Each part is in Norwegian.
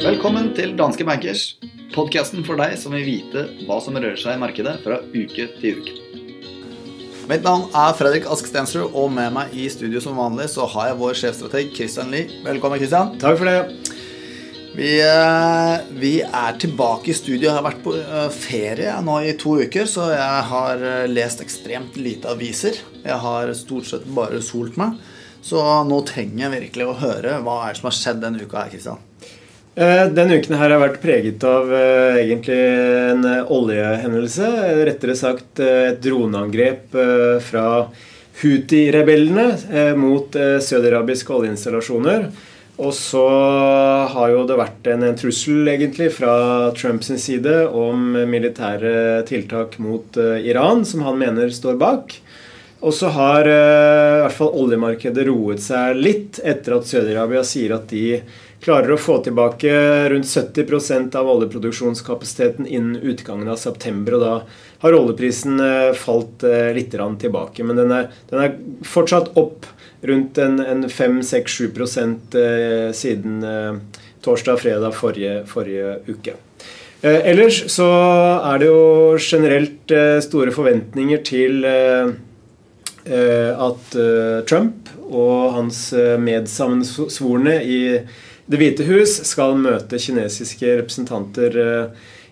Velkommen til Danske Bankers, podkasten for deg som vil vite hva som rører seg i markedet fra uke til uke. Mitt navn er Fredrik Ask Stensrud, og med meg i studio som vanlig så har jeg vår sjefstrateg Christian Lie. Velkommen, Christian. Takk for det. Vi, eh, vi er tilbake i studio. Jeg har vært på eh, ferie nå i to uker, så jeg har eh, lest ekstremt lite aviser. Jeg har stort sett bare solt meg. Så nå trenger jeg virkelig å høre hva er det som har skjedd denne uka her, Kristian. Denne uken her har vært preget av egentlig en oljehendelse. Rettere sagt et droneangrep fra Houthi-rebellene mot saudiarabiske oljeinstallasjoner. Og så har jo det vært en, en trussel egentlig fra Trumps side om militære tiltak mot Iran, som han mener står bak. Og så har i hvert fall oljemarkedet roet seg litt etter at Saudi-Arabia sier at de klarer å få tilbake rundt 70% av oljeproduksjonskapasiteten innen utgangen av september. Og da har oljeprisen falt litt tilbake. Men den er, den er fortsatt opp rundt en, en 5-6-7 siden torsdag-fredag forrige, forrige uke. Ellers så er det jo generelt store forventninger til at Trump og hans medsammensvorne i det hvite hus skal møte kinesiske representanter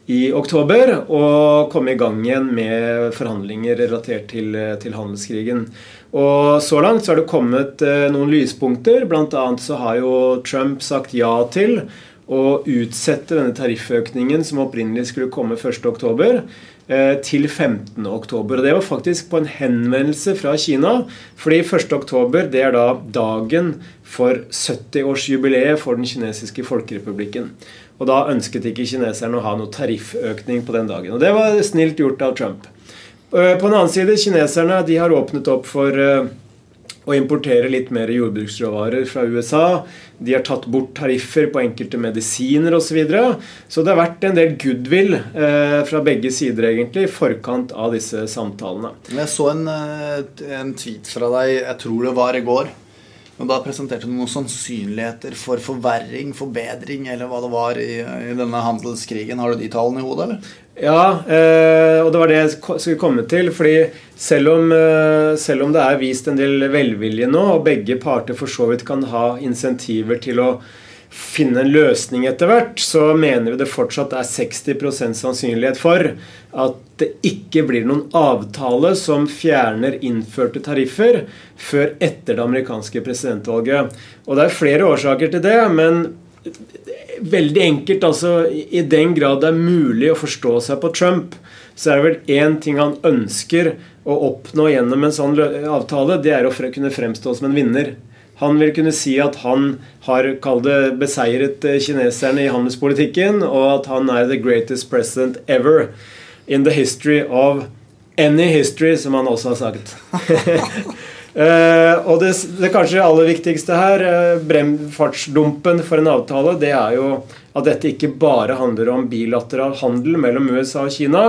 i oktober og komme i gang igjen med forhandlinger relatert til, til handelskrigen. Og Så langt så har det kommet noen lyspunkter. Annet så har jo Trump sagt ja til å utsette denne tarifføkningen som opprinnelig skulle komme 1.10 til 15. oktober. Og Det var faktisk på en henvendelse fra Kina. Fordi 1. oktober det er da dagen for 70-årsjubileet for den kinesiske folkerepublikken. Og Da ønsket ikke kineserne å ha noe tarifføkning på den dagen. Og Det var snilt gjort av Trump. På den annen side, kineserne de har åpnet opp for å importere litt mer jordbruksråvarer fra USA. De har tatt bort tariffer på enkelte medisiner osv. Så, videre. så det har vært en del goodwill eh, fra begge sider egentlig i forkant av disse samtalene. Jeg så en, en, tweet fra deg, jeg tror det var i går. Og Da presenterte du noen sannsynligheter for forverring, forbedring, eller hva det var i, i denne handelskrigen. Har du de tallene i hodet, eller? Ja, eh, og det var det jeg skulle komme til. fordi selv om, eh, selv om, det er vist en del velvilje nå, og begge parter for så vidt kan ha insentiver til å finne en løsning etter hvert, så mener vi det fortsatt er 60% sannsynlighet for at det ikke blir noen avtale som fjerner innførte tariffer før etter det amerikanske presidentvalget. Og det er flere årsaker til det, men veldig enkelt, altså I den grad det er mulig å forstå seg på Trump, så er det vel én ting han ønsker å oppnå gjennom en sånn avtale, det er å kunne fremstå som en vinner. Han vil kunne si at han har det, beseiret eh, kineserne i handelspolitikken, og at han er the greatest president ever in the history of any history, som han også har sagt. uh, og det, det, kanskje aller viktigste her, brem, bremfartsdumpen for en avtale, det er jo at dette ikke bare handler om bilateral handel mellom USA og Kina,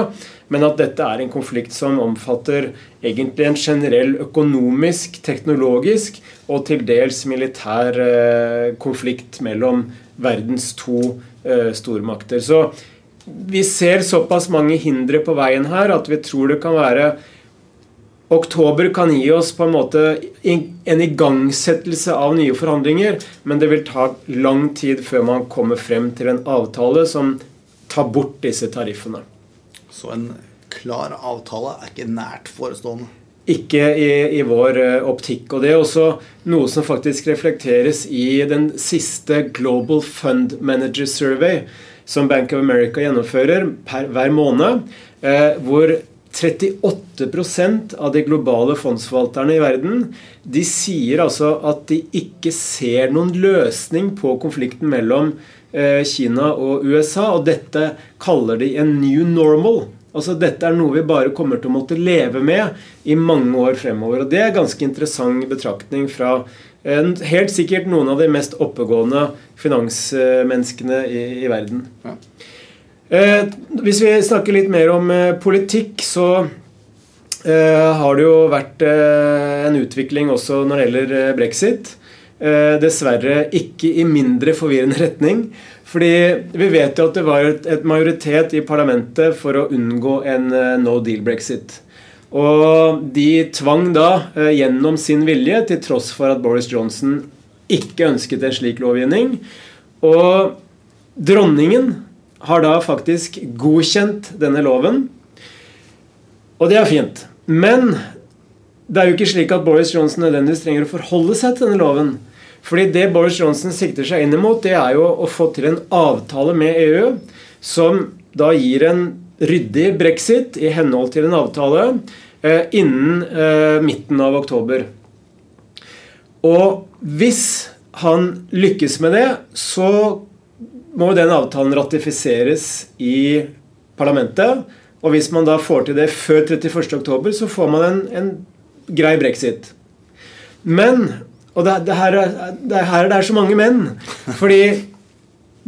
men at dette er en konflikt som omfatter egentlig en generell økonomisk, teknologisk og til dels militær eh, konflikt mellom verdens to eh, stormakter. Så vi ser såpass mange hindre på veien her at vi tror det kan være Oktober kan gi oss på en måte en igangsettelse av nye forhandlinger, men det vil ta lang tid før man kommer frem til en avtale som tar bort disse tariffene. Så en klar avtale er ikke nært forestående? Ikke i, i, vår eh, optikk. Og det er også noe som faktisk reflekteres i den siste Global Fund Manager Survey som Bank of America gjennomfører per, hver måned. Eh, hvor 38% av de globale fondsforvalterne i verden de sier altså at de ikke ser noen løsning på konflikten mellom eh, Kina og USA. Og dette kaller de en new normal. Altså Dette er noe vi bare kommer til å måtte leve med i mange år fremover. Og Det er ganske interessant betraktning fra en, helt sikkert noen av de mest oppegående finansmenneskene i, i verden. Ja. Eh, hvis vi snakker litt mer om eh, politikk, så har det jo vært en utvikling også når det gjelder brexit. Dessverre ikke i mindre forvirrende retning. Fordi vi vet jo at det var et majoritet i parlamentet for å unngå en no deal brexit. Og de tvang da gjennom sin vilje, til tross for at Boris Johnson ikke ønsket en slik lovgivning. Og dronningen har da faktisk godkjent denne loven. Og det er fint. Men det er jo ikke slik at Boris Johnson nødvendigvis trenger å forholde seg til denne loven. Fordi det Boris Johnson sikter seg inn mot, det er jo å få til en avtale med EU som da gir en ryddig brexit i henhold til en avtale eh, innen eh, midten av oktober. Og hvis han lykkes med det, så må den avtalen ratifiseres i parlamentet. Og hvis man da får til det før 31.10, så får man en, en grei brexit. Men Og det, det, her, det her det så mange menn. Fordi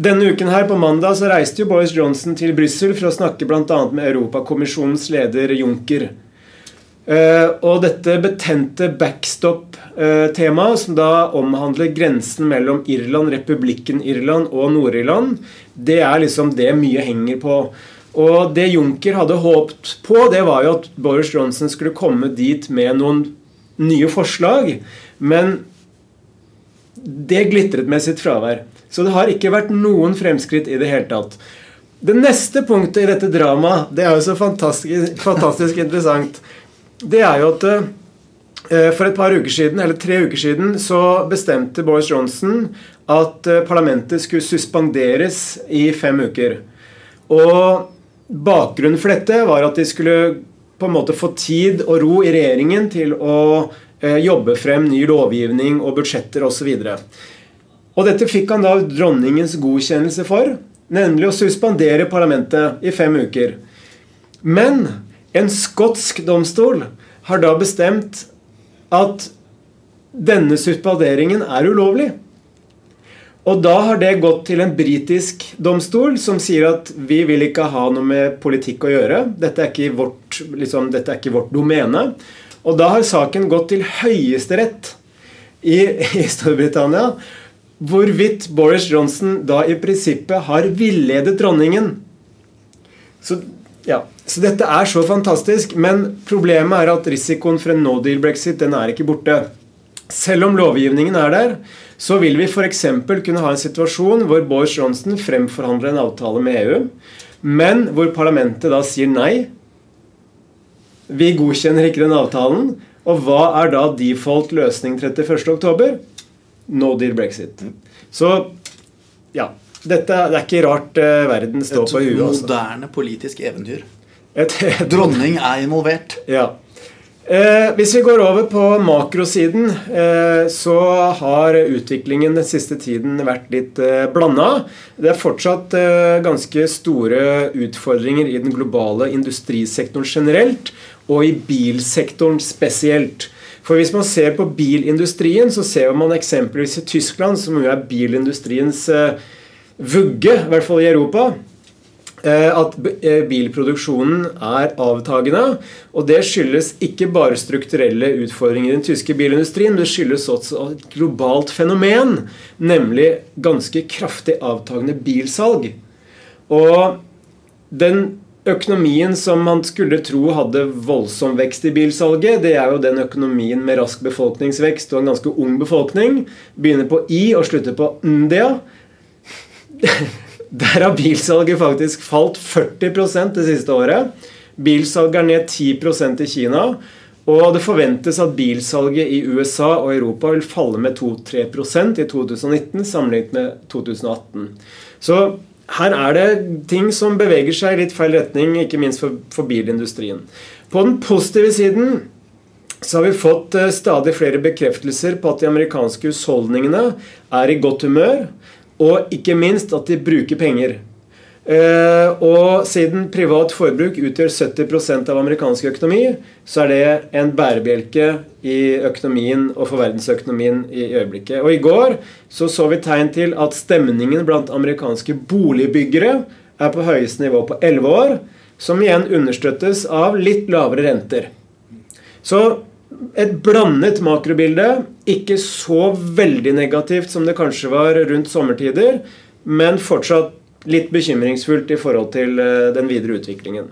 denne uken her på mandag så reiste jo Boris Johnson til Brussel for å snakke bl.a. med Europakommisjonens leder Juncker. Uh, og dette betente backstop-temaet, uh, som da omhandler grensen mellom Irland, republikken Irland og Nord-Irland, det er liksom det mye henger på. Og det Juncker hadde håpet på, det var jo at Boris Johnson skulle komme dit med noen nye forslag. Men det glitret med sitt fravær. Så det har ikke vært noen fremskritt i det hele tatt. Det neste punktet i dette dramaet, det er jo så fantastisk, fantastisk interessant det er jo at eh, for et par uker siden, eller tre uker siden så bestemte Boris Johnson at eh, parlamentet skulle suspenderes i fem uker. Og bakgrunnen for dette var at de skulle på en måte få tid og ro i regjeringen til å eh, jobbe frem ny lovgivning og budsjetter osv. Og, dette fikk han da dronningens godkjennelse for, nemlig å suspendere parlamentet i fem uker. Men en skotsk domstol har da bestemt at denne suspenderingen er ulovlig. Og da har det gått til en britisk domstol som sier at vi vil ikke ha noe med politikk å gjøre. Dette er ikke vårt, liksom, dette er ikke vårt domene. Og da har saken gått til Høyesterett i, i Storbritannia. Hvorvidt Boris Johnson da i prinsippet har villedet dronningen. Så ja, så dette er så fantastisk, men problemet er at risikoen for en no deal brexit den er ikke borte. Selv om lovgivningen er der, så vil vi f.eks. kunne ha en situasjon hvor Boris Johnson fremforhandler en avtale med EU, men hvor parlamentet da sier nei. Vi godkjenner ikke den avtalen. Og hva er da default løsning 31.10? No deal brexit. Så ja, dette, det er ikke rart uh, verden står et på huet. Et altså. moderne politisk eventyr. Et, et, Dronning er involvert. Ja. Eh, hvis vi går over på makrosiden, eh, så har utviklingen den siste tiden vært litt eh, blanda. Det er fortsatt eh, ganske store utfordringer i den globale industrisektoren generelt, og i bilsektoren spesielt. For hvis man ser på bilindustrien, så ser man eksempelvis i Tyskland, som jo er bilindustriens eh, vugge, i hvert fall i Europa, eh, at eh, bilproduksjonen er avtagende. Og det skyldes ikke bare strukturelle utfordringer i den tyske bilindustrien, det skyldes også et globalt fenomen, nemlig ganske kraftig avtagende bilsalg. Og den økonomien som man skulle tro hadde voldsom vekst i bilsalget, det er jo den økonomien med rask befolkningsvekst og en ganske ung befolkning. Begynner på I og slutter på Ndia. Der har bilsalget faktisk falt 40 det siste året. Bilsalget er ned 10% i Kina. Og det forventes at bilsalget i USA og Europa vil falle med 2-3% i 2019 sammenlignet med 2018. Så her er det ting som beveger seg i litt feil retning, ikke minst for, for bilindustrien. På den positive siden så har vi fått eh, stadig flere bekreftelser på at de amerikanske husholdningene er i godt humør og ikke minst at de bruker penger. Uh, og siden privat forbruk utgjør 70% av amerikansk økonomi, så er det en bærebjelke i økonomien og for verdensøkonomien i øyeblikket. Og i går så, så vi tegn til at stemningen blant amerikanske boligbyggere er på høyeste nivå på 11 år, som igjen understøttes av litt lavere renter. Så et blandet makrobilde. Ikke så veldig negativt som det kanskje var rundt sommertider, men fortsatt litt bekymringsfullt i forhold til eh, den videre utviklingen.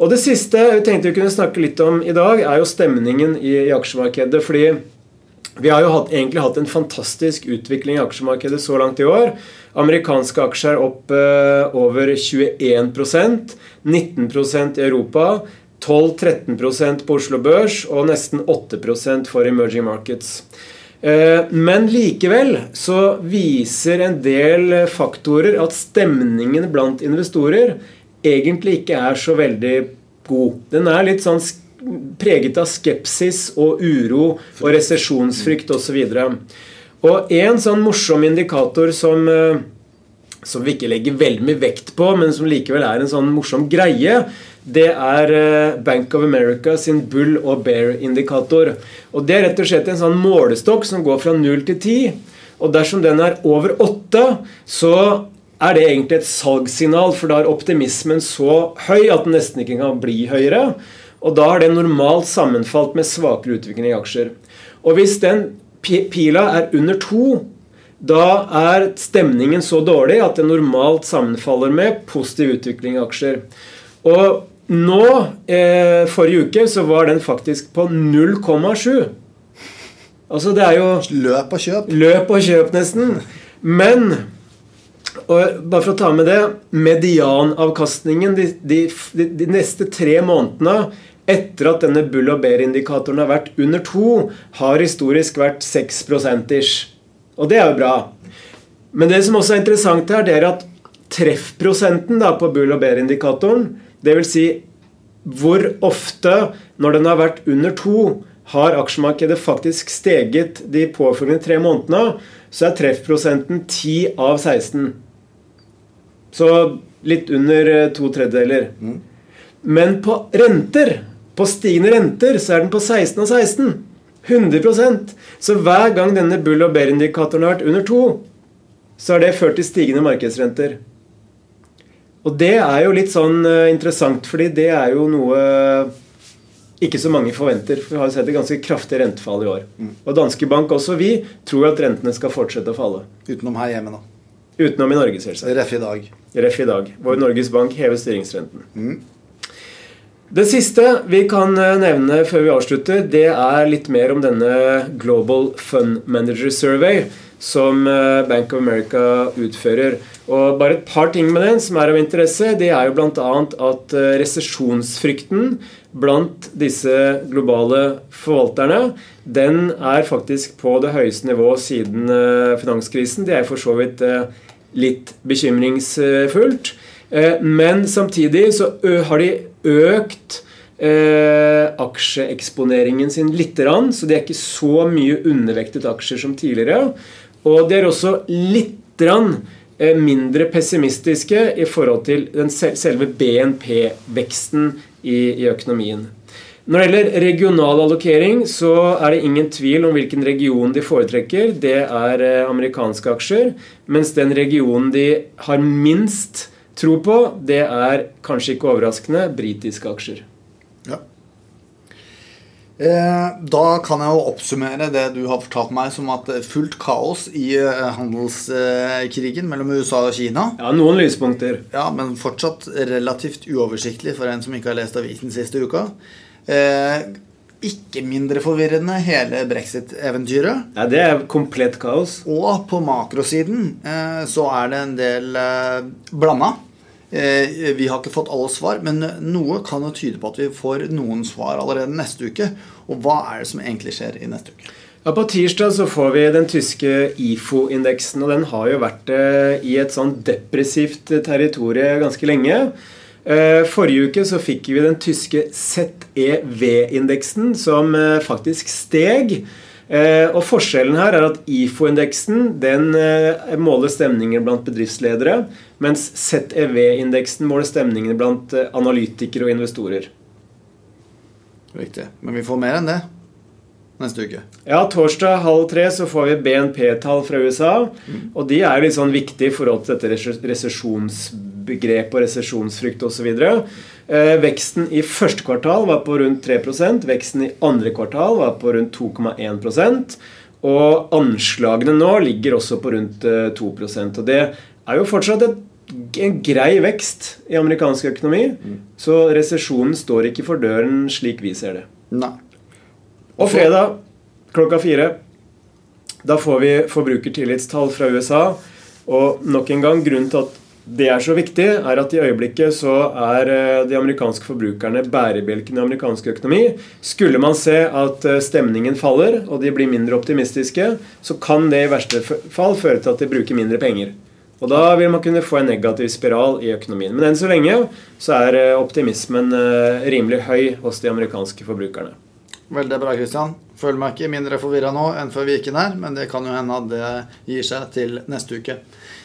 Og Det siste vi tenkte vi kunne snakke litt om i dag, er jo stemningen i, i aksjemarkedet. fordi vi har jo hatt, egentlig hatt en fantastisk utvikling i aksjemarkedet så langt i år. Amerikanske aksjer opp eh, over 21% 19% i Europa. 12-13% på Oslo Børs og nesten 8% for emerging markets. Eh, men likevel så viser en del faktorer at stemningen blant investorer egentlig ikke er så veldig god. Den er litt sånn preget av skepsis og uro og resesjonsfrykt osv. Og en sånn morsom indikator som, eh, som vi ikke legger veldig mye vekt på, men som likevel er en sånn morsom greie, det er eh, Bank of America sin bull og bear-indikator. Og Det er rett og slett en sånn målestokk som går fra 0 til 10. Og dersom den er over 8, så er det egentlig et salgssignal, for da er optimismen så høy at den nesten ikke kan bli høyere. Og da har det normalt sammenfalt med svakere utvikling i aksjer. Og hvis den pila er under 2, da er stemningen så dårlig at det normalt sammenfaller med positiv utvikling i aksjer. Og nå, eh, forrige uke, så var den faktisk på 0,7. Altså det er jo Løp og kjøp. Løp og kjøp, nesten. Men og bare for å ta med det Medianavkastningen de, de, de, de neste tre månedene etter at denne bull og bear-indikatoren har vært under to, har historisk vært 6 ish. Og det er jo bra. Men det som også er interessant her, det er at treffprosenten da på bull og bear-indikatoren Dvs. Si, hvor ofte, når den har vært under to, har aksjemarkedet faktisk steget de påfølgende tre månedene, så er treffprosenten 10 av 16. Så litt under eh, to tredjedeler. Mm. Men på renter, på stigende renter, så er den på 16 av 16. 100% Så hver gang denne bull- og bear-indikatoren har vært under to, så har det ført til stigende markedsrenter. Og det er jo litt sånn uh, interessant, fordi det er jo noe ikke så mange forventer. For vi har sett et ganske kraftig rentefall i år. Mm. Og Danske Bank, også vi, tror at rentene skal fortsette å falle. Utenom her hjemme, da. Utenom i Norge, selvsagt. Ref i dag. Ref i dag, Hvor Norges Bank hever styringsrenten. Mm. Det siste vi kan eh, nevne før vi avslutter, det er litt mer om denne Global Fund Manager Survey som eh, Bank of America utfører. Og bare et par ting med den som er av interesse. Det er jo bl.a. at eh, resesjonsfrykten blant disse globale forvalterne, den er faktisk på det høyeste nivået siden finanskrisen. Det er for så vidt litt bekymringsfullt. Men samtidig så har de økt eh, aksjeeksponeringen sin litt, så det er ikke så mye undervektet aksjer som tidligere. Og de er også litt eh, mindre pessimistiske i forhold til den selve BNP-veksten i, i økonomien. Når det gjelder regional allokering, så er det ingen tvil om hvilken region de foretrekker. Det er eh, amerikanske aksjer. Mens den regionen de har minst tro på, det er kanskje ikke overraskende britiske aksjer. Ja. da kan jeg jo oppsummere det du har fortalt meg som at fullt kaos i eh, handelskrigen mellom USA og Kina. Ja, noen lyspunkter. Ja, Men fortsatt relativt uoversiktlig for en som ikke har lest avisen siste uka. Eh, ikke mindre forvirrende hele brexit-eventyret. Ja, Det er komplett kaos. Og på makrosiden så er det en del blanda. Eh, vi har ikke fått alle svar, men noe kan jo tyde på at vi får noen svar allerede neste uke. Og hva er det som egentlig skjer i neste uke? Ja, På tirsdag så får vi den tyske IFO-indeksen, og den har jo vært eh, i et sånn depressivt territorium ganske lenge. Eh, forrige uke så fikk vi den tyske ZEV-indeksen, som faktisk steg. Eh, og Forskjellen her er at IFO-indeksen den eh, måler stemninger blant bedriftsledere, mens ZEV-indeksen måler stemningene blant eh, analytikere og investorer. Riktig. Men vi får mer enn det. Neste uke? Ja, Torsdag halv tre så får vi BNP-tall fra USA. Og de er litt sånn viktige i forhold til dette resesjonsbegrepet og resesjonsfrykt osv. Eh, veksten i første kvartal var på rundt 3% Veksten i andre kvartal var på rundt 2,1% Og anslagene nå ligger også på rundt 2 eh, Og det er jo fortsatt et en grei vekst i amerikansk økonomi. Mm. Så resesjonen står ikke for døren slik vi ser det. Nei. Og fredag klokka fire da får vi forbrukertillitstall fra USA. Og nok en gang, grunnen til at det er så viktig, er at i øyeblikket så er eh, de amerikanske forbrukerne bærebjelken i amerikansk økonomi. Skulle man se at eh, stemningen faller, og de blir mindre optimistiske, så kan det i verste fall føre til at de bruker mindre penger. Og da vil man kunne få en negativ spiral i økonomien. Men enn så lenge så er eh, optimismen rimelig høy hos de amerikanske forbrukerne. Veldig bra, Kristian. Føler meg ikke mindre forvirra nå enn før vi gikk inn her, men det kan jo hende at det gir seg til neste uke.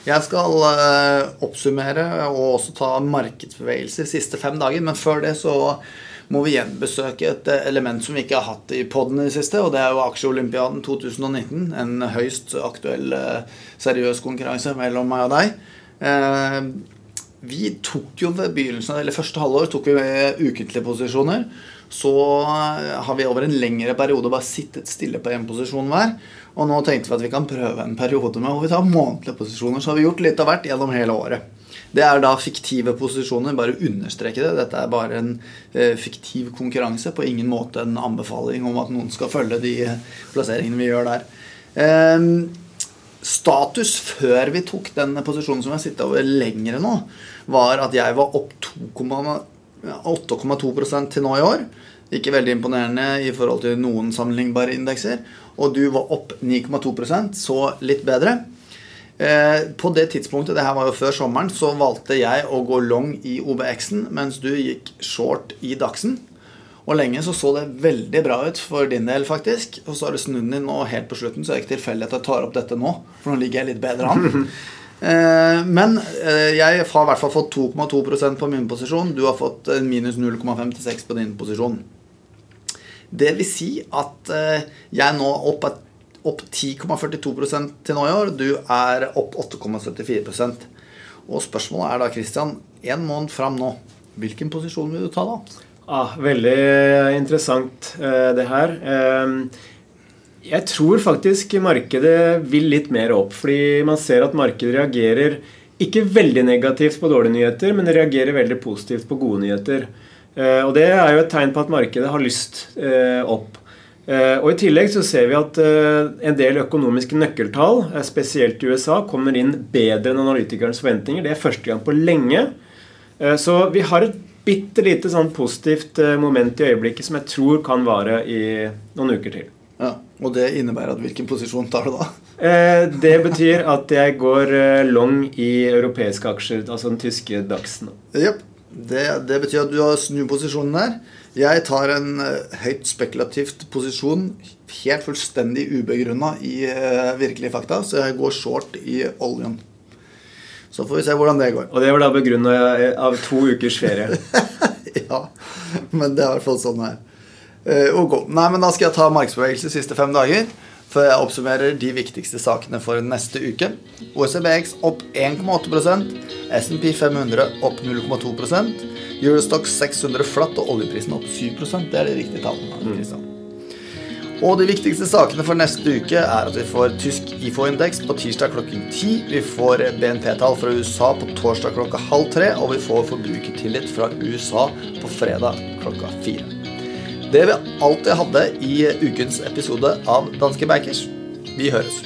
Jeg skal uh, oppsummere og også ta markedsbevegelser siste fem dager, men før det så må vi gjenbesøke et element som vi ikke har hatt i poden i det siste, og det er jo Aksjeolympiaden 2019. En høyst aktuell, uh, seriøs konkurranse mellom meg og deg. Vi tok jo ved begynnelsen, eller første halvår tok vi ukentlige posisjoner så eh, har vi over en lengre periode bare sittet stille på én posisjon hver. Og nå tenkte vi at vi kan prøve en periode med hvor vi tar månedlige posisjoner. Så har vi gjort litt av hvert gjennom hele året. Det er da fiktive posisjoner. Bare understreke det. Dette er bare en eh, fiktiv konkurranse. På ingen måte en anbefaling om at noen skal følge de plasseringene vi gjør der. Status før vi tok den posisjonen som vi har sittet over lengre nå, var at jeg var opp 2,2 8,2 til nå i år. Ikke veldig imponerende i forhold til noen sammenlignbare indekser. Og du var opp 9,2% så litt bedre. Eh, på det tidspunktet, det her var jo før sommeren, så valgte jeg å gå long i OBX-en, mens du gikk short i Dagsen. Og lenge så så det veldig bra ut for din del, faktisk. Og så har du snudd den nå helt på slutten, så er det ikke tilfeldig at jeg tar opp dette nå. For nå ligger jeg litt bedre an. Eh, men eh, jeg har i hvert fall fått 2,2% på min posisjon. Du har fått minus 0,56 på din posisjon. Det vil si at eh, jeg nå opp, opp 10,42 til nå i år. Du er opp 8,74% Og spørsmålet er da, Christian, en måned fram nå, hvilken posisjon vil du ta da? Ah, veldig interessant det her. Jeg tror faktisk markedet vil litt mer opp. Fordi man ser at markedet reagerer ikke veldig negativt på dårlige nyheter, men det reagerer veldig positivt på gode nyheter. Eh, og det er jo et tegn på at markedet har lyst eh, opp. Eh, og I tillegg så ser vi at en del økonomiske nøkkeltall, spesielt i USA, kommer inn bedre enn analytikernes forventninger. Det er første gang på lenge. Så vi har et bitte lite sånn positivt moment i øyeblikket som jeg tror kan vare i noen uker til. Ja, Og det innebærer at hvilken posisjon tar du da? Eh, det betyr at jeg går eh, long i europeiske aksjer, altså den tyske Dachsen. Yep. Det, det, betyr at du har snuposisjonen der. Jeg tar en uh, høyt spekulativt posisjon, helt fullstendig ubegrunna i virkelige fakta, så jeg går short i oljen. Så får vi se hvordan det går. Og det var da begrunna av to ukers ferie? ja, men det er i hvert fall sånn er. Uh, ok. Nei, men Da skal jeg ta markedsbevegelse de siste fem dager. Før jeg oppsummerer de viktigste sakene for neste uke. OECBX opp 1,8% SMP 500 opp 0,2% Eurostock 600 flatt og oljeprisen opp 7% Det er de riktige tallene. Mm. Og de viktigste sakene for neste uke er at vi får tysk IFO-indeks på tirsdag klokken 10. Vi får BNP-tall fra USA på torsdag klokka halv tre. Og vi får forbrukertillit fra USA på fredag klokka fire. Det vi alltid hadde i ukens episode av Danske Bankers. Vi høres.